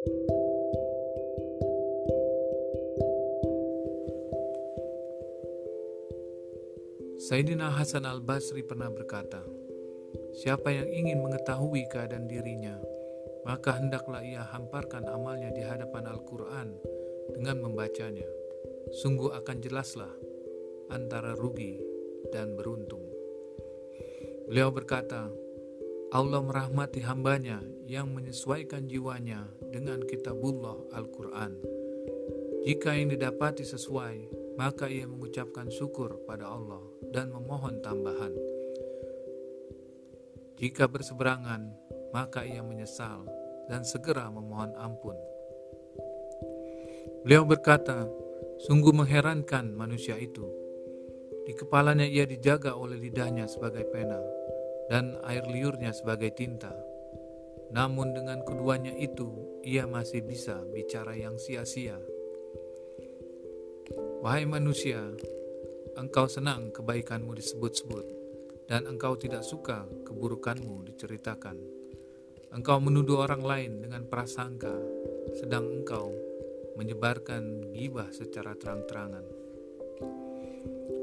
Sayyidina Hasan al-Basri pernah berkata, Siapa yang ingin mengetahui keadaan dirinya, maka hendaklah ia hamparkan amalnya di hadapan Al-Quran dengan membacanya. Sungguh akan jelaslah antara rugi dan beruntung. Beliau berkata, Allah merahmati hambanya yang menyesuaikan jiwanya dengan kitabullah Al-Quran. Jika yang didapati sesuai, maka ia mengucapkan syukur pada Allah dan memohon tambahan. Jika berseberangan, maka ia menyesal dan segera memohon ampun. Beliau berkata, "Sungguh mengherankan manusia itu. Di kepalanya ia dijaga oleh lidahnya sebagai pena dan air liurnya sebagai tinta. Namun dengan keduanya itu, ia masih bisa bicara yang sia-sia." Wahai manusia, engkau senang kebaikanmu disebut-sebut, dan engkau tidak suka keburukanmu diceritakan. Engkau menuduh orang lain dengan prasangka, sedang engkau menyebarkan gibah secara terang-terangan.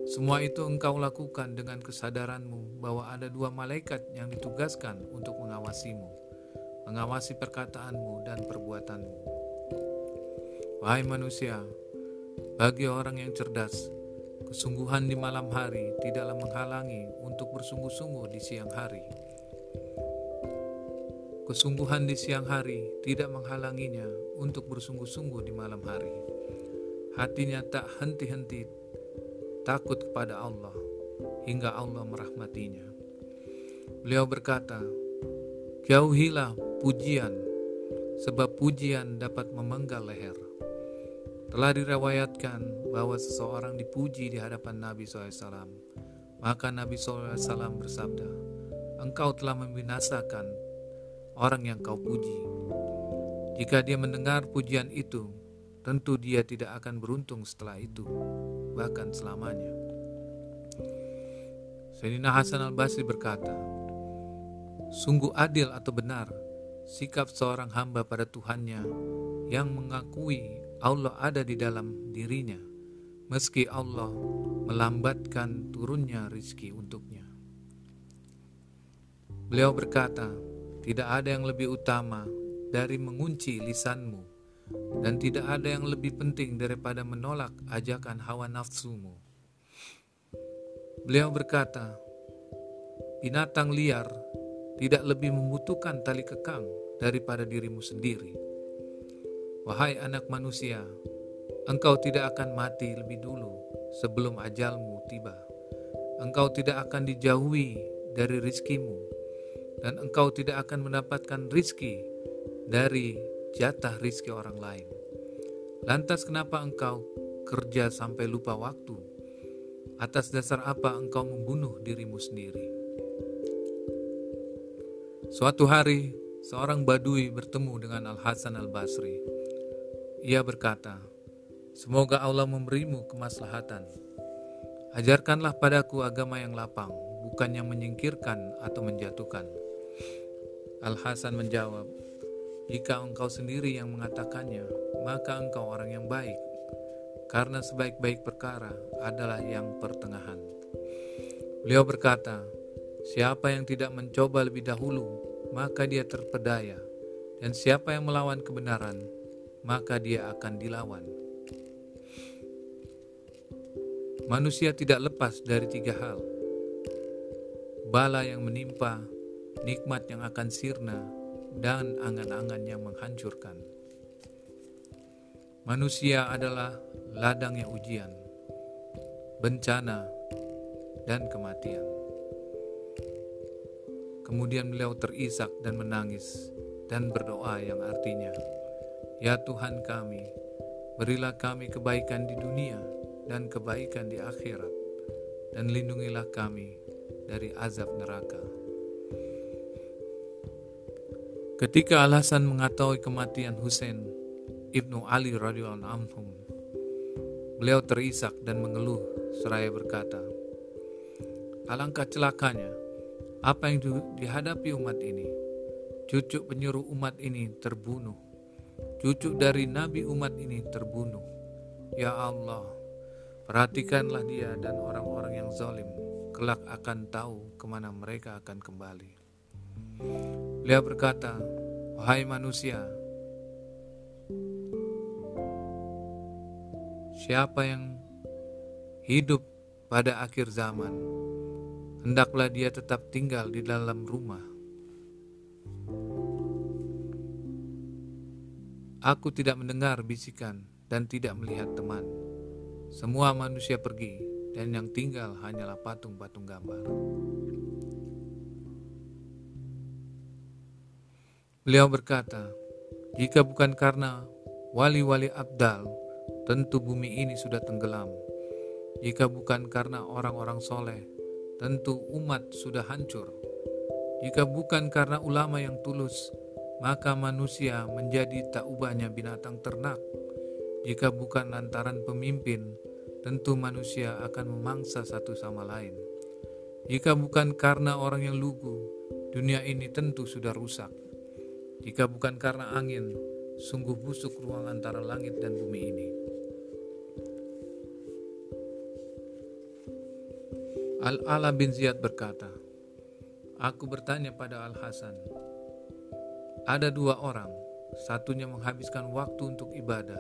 Semua itu engkau lakukan dengan kesadaranmu bahwa ada dua malaikat yang ditugaskan untuk mengawasimu, mengawasi perkataanmu dan perbuatanmu. Wahai manusia, bagi orang yang cerdas, kesungguhan di malam hari tidaklah menghalangi untuk bersungguh-sungguh di siang hari. Kesungguhan di siang hari tidak menghalanginya untuk bersungguh-sungguh di malam hari. Hatinya tak henti-henti takut kepada Allah hingga Allah merahmatinya. Beliau berkata, "Jauhilah pujian, sebab pujian dapat memenggal leher." Telah diriwayatkan bahwa seseorang dipuji di hadapan Nabi SAW. Maka Nabi SAW bersabda, Engkau telah membinasakan orang yang kau puji. Jika dia mendengar pujian itu, tentu dia tidak akan beruntung setelah itu, bahkan selamanya. Sayyidina Hasan al-Basri berkata, Sungguh adil atau benar sikap seorang hamba pada Tuhannya yang mengakui Allah ada di dalam dirinya, meski Allah melambatkan turunnya rizki untuknya. Beliau berkata, tidak ada yang lebih utama dari mengunci lisanmu, dan tidak ada yang lebih penting daripada menolak ajakan hawa nafsumu. Beliau berkata, binatang liar tidak lebih membutuhkan tali kekang daripada dirimu sendiri Wahai anak manusia, engkau tidak akan mati lebih dulu sebelum ajalmu tiba. Engkau tidak akan dijauhi dari rizkimu, dan engkau tidak akan mendapatkan rizki dari jatah rizki orang lain. Lantas kenapa engkau kerja sampai lupa waktu? Atas dasar apa engkau membunuh dirimu sendiri? Suatu hari, seorang badui bertemu dengan Al-Hasan Al-Basri. Ia berkata, Semoga Allah memberimu kemaslahatan. Ajarkanlah padaku agama yang lapang, bukan yang menyingkirkan atau menjatuhkan. Al-Hasan menjawab, Jika engkau sendiri yang mengatakannya, maka engkau orang yang baik, karena sebaik-baik perkara adalah yang pertengahan. Beliau berkata, Siapa yang tidak mencoba lebih dahulu, maka dia terpedaya, dan siapa yang melawan kebenaran, maka dia akan dilawan. Manusia tidak lepas dari tiga hal: bala yang menimpa, nikmat yang akan sirna, dan angan-angan yang menghancurkan. Manusia adalah ladangnya ujian, bencana, dan kematian. Kemudian beliau terisak dan menangis dan berdoa yang artinya, Ya Tuhan kami, berilah kami kebaikan di dunia dan kebaikan di akhirat, dan lindungilah kami dari azab neraka. Ketika alasan mengetahui kematian Hussein ibnu Ali radhiyallahu anhu, beliau terisak dan mengeluh seraya berkata, Alangkah celakanya apa yang dihadapi umat ini. Cucu penyuruh umat ini terbunuh cucu dari nabi umat ini terbunuh. Ya Allah, perhatikanlah dia dan orang-orang yang zalim, kelak akan tahu ke mana mereka akan kembali. Beliau berkata, Wahai manusia, siapa yang hidup pada akhir zaman, hendaklah dia tetap tinggal di dalam rumah. Aku tidak mendengar bisikan dan tidak melihat teman. Semua manusia pergi, dan yang tinggal hanyalah patung-patung gambar. Beliau berkata, "Jika bukan karena wali-wali abdal, tentu bumi ini sudah tenggelam." Jika bukan karena orang-orang soleh, tentu umat sudah hancur. Jika bukan karena ulama yang tulus, maka manusia menjadi tak ubahnya binatang ternak. Jika bukan lantaran pemimpin, tentu manusia akan memangsa satu sama lain. Jika bukan karena orang yang lugu, dunia ini tentu sudah rusak. Jika bukan karena angin, sungguh busuk ruang antara langit dan bumi ini. Al-Ala bin Ziyad berkata, Aku bertanya pada Al-Hasan, ada dua orang, satunya menghabiskan waktu untuk ibadah,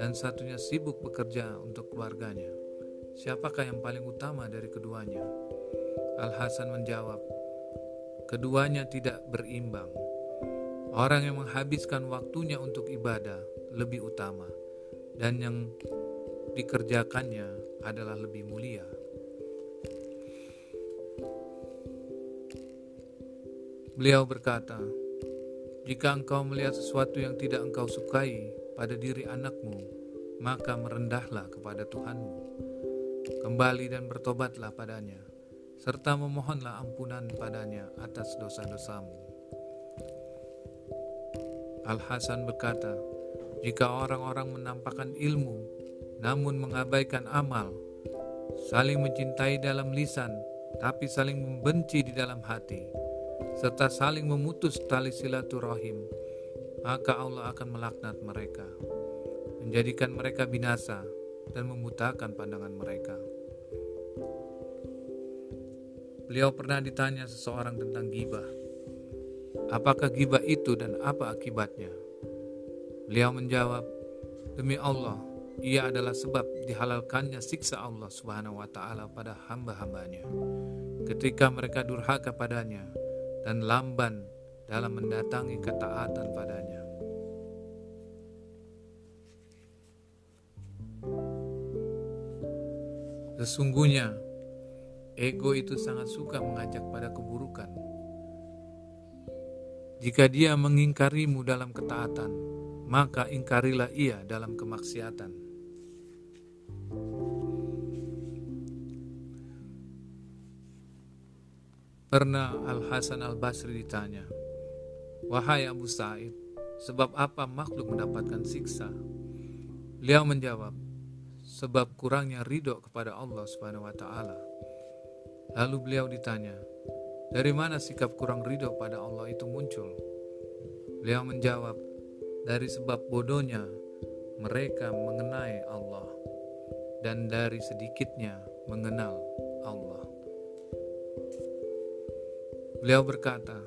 dan satunya sibuk bekerja untuk keluarganya. Siapakah yang paling utama dari keduanya? Al-Hasan menjawab, keduanya tidak berimbang. Orang yang menghabiskan waktunya untuk ibadah lebih utama, dan yang dikerjakannya adalah lebih mulia. Beliau berkata, "Jika engkau melihat sesuatu yang tidak engkau sukai pada diri anakmu, maka merendahlah kepada Tuhanmu. Kembali dan bertobatlah padanya, serta memohonlah ampunan padanya atas dosa-dosamu." Al-Hasan berkata, "Jika orang-orang menampakkan ilmu namun mengabaikan amal, saling mencintai dalam lisan, tapi saling membenci di dalam hati." serta saling memutus tali silaturahim, maka Allah akan melaknat mereka, menjadikan mereka binasa dan memutakan pandangan mereka. Beliau pernah ditanya seseorang tentang gibah. Apakah gibah itu dan apa akibatnya? Beliau menjawab, "Demi Allah, ia adalah sebab dihalalkannya siksa Allah Subhanahu wa taala pada hamba-hambanya ketika mereka durhaka padanya dan lamban dalam mendatangi ketaatan padanya. Sesungguhnya, ego itu sangat suka mengajak pada keburukan. Jika dia mengingkarimu dalam ketaatan, maka ingkarilah ia dalam kemaksiatan. Pernah Al-Hasan Al-Basri ditanya, Wahai Abu Sa'id, sebab apa makhluk mendapatkan siksa? Beliau menjawab, sebab kurangnya ridho kepada Allah Subhanahu wa taala. Lalu beliau ditanya, dari mana sikap kurang ridho pada Allah itu muncul? Beliau menjawab, dari sebab bodohnya mereka mengenai Allah dan dari sedikitnya mengenal Allah. Beliau berkata,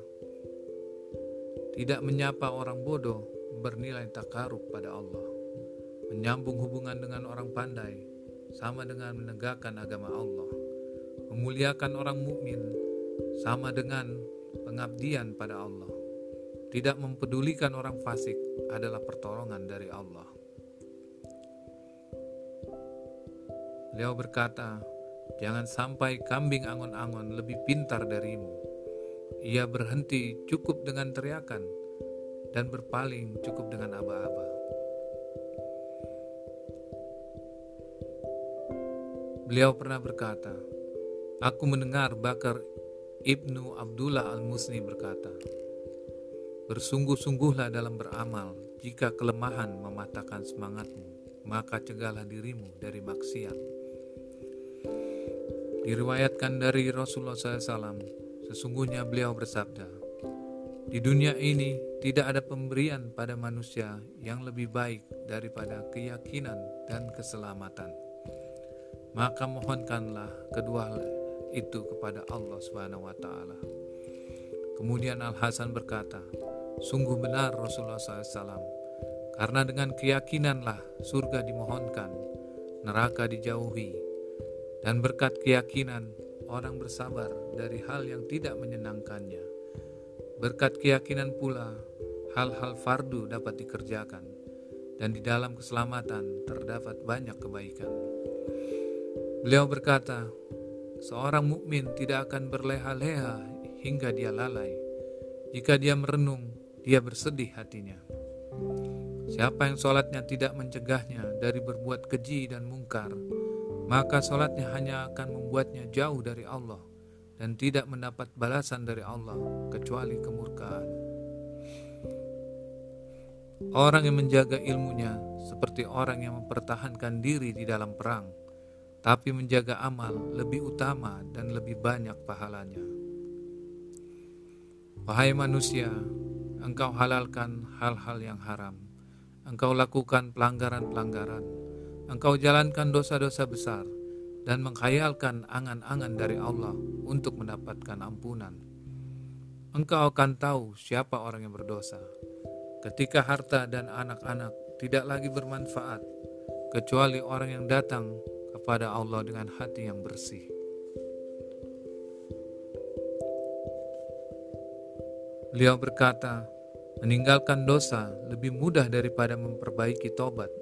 tidak menyapa orang bodoh bernilai takarub pada Allah. Menyambung hubungan dengan orang pandai sama dengan menegakkan agama Allah. Memuliakan orang mukmin sama dengan pengabdian pada Allah. Tidak mempedulikan orang fasik adalah pertolongan dari Allah. Beliau berkata, "Jangan sampai kambing angon-angon lebih pintar darimu." Ia berhenti cukup dengan teriakan dan berpaling cukup dengan aba-aba. Beliau pernah berkata, Aku mendengar Bakar Ibnu Abdullah Al-Musni berkata, Bersungguh-sungguhlah dalam beramal, jika kelemahan mematahkan semangatmu, maka cegahlah dirimu dari maksiat. Diriwayatkan dari Rasulullah SAW, Sesungguhnya beliau bersabda, Di dunia ini tidak ada pemberian pada manusia yang lebih baik daripada keyakinan dan keselamatan. Maka mohonkanlah kedua itu kepada Allah Subhanahu wa taala. Kemudian Al Hasan berkata, "Sungguh benar Rasulullah SAW, karena dengan keyakinanlah surga dimohonkan, neraka dijauhi, dan berkat keyakinan orang bersabar dari hal yang tidak menyenangkannya." Berkat keyakinan pula, hal-hal fardu dapat dikerjakan, dan di dalam keselamatan terdapat banyak kebaikan. Beliau berkata, seorang mukmin tidak akan berleha-leha hingga dia lalai. Jika dia merenung, dia bersedih hatinya. Siapa yang sholatnya tidak mencegahnya dari berbuat keji dan mungkar, maka sholatnya hanya akan membuatnya jauh dari Allah dan tidak mendapat balasan dari Allah kecuali kemurkaan. Orang yang menjaga ilmunya seperti orang yang mempertahankan diri di dalam perang, tapi menjaga amal lebih utama dan lebih banyak pahalanya. Wahai manusia, engkau halalkan hal-hal yang haram, engkau lakukan pelanggaran-pelanggaran, engkau jalankan dosa-dosa besar, dan menghayalkan angan-angan dari Allah untuk mendapatkan ampunan. Engkau akan tahu siapa orang yang berdosa. Ketika harta dan anak-anak tidak lagi bermanfaat, kecuali orang yang datang kepada Allah dengan hati yang bersih. Beliau berkata, meninggalkan dosa lebih mudah daripada memperbaiki tobat.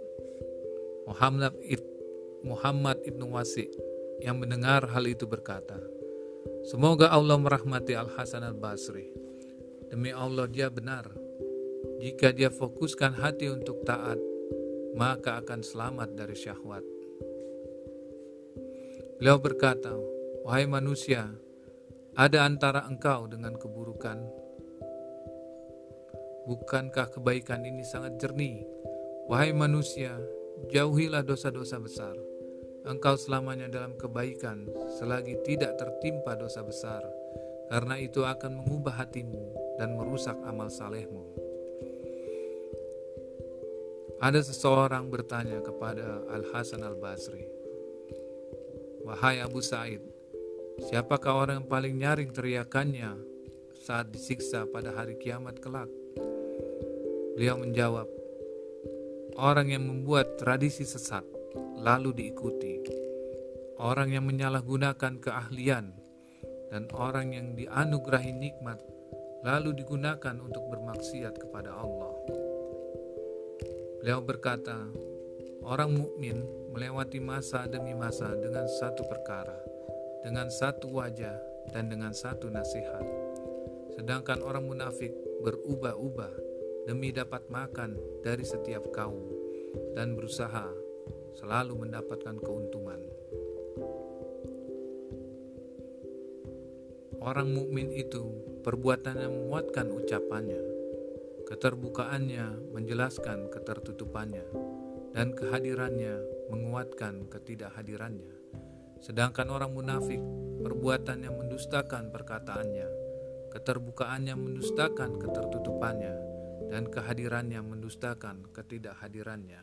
Muhammad Muhammad ibnu Wasi yang mendengar hal itu berkata, Semoga Allah merahmati Al-Hasan al-Basri. Demi Allah dia benar. Jika dia fokuskan hati untuk taat, maka akan selamat dari syahwat. Beliau berkata, Wahai manusia, ada antara engkau dengan keburukan. Bukankah kebaikan ini sangat jernih? Wahai manusia, jauhilah dosa-dosa besar engkau selamanya dalam kebaikan selagi tidak tertimpa dosa besar, karena itu akan mengubah hatimu dan merusak amal salehmu. Ada seseorang bertanya kepada Al-Hasan Al-Basri, Wahai Abu Said, siapakah orang yang paling nyaring teriakannya saat disiksa pada hari kiamat kelak? Beliau menjawab, orang yang membuat tradisi sesat lalu diikuti. Orang yang menyalahgunakan keahlian dan orang yang dianugerahi nikmat lalu digunakan untuk bermaksiat kepada Allah. Beliau berkata, orang mukmin melewati masa demi masa dengan satu perkara, dengan satu wajah dan dengan satu nasihat. Sedangkan orang munafik berubah-ubah demi dapat makan dari setiap kaum dan berusaha selalu mendapatkan keuntungan. Orang mukmin itu perbuatannya menguatkan ucapannya, keterbukaannya menjelaskan ketertutupannya, dan kehadirannya menguatkan ketidakhadirannya. Sedangkan orang munafik perbuatannya mendustakan perkataannya, keterbukaannya mendustakan ketertutupannya, dan kehadirannya mendustakan ketidakhadirannya.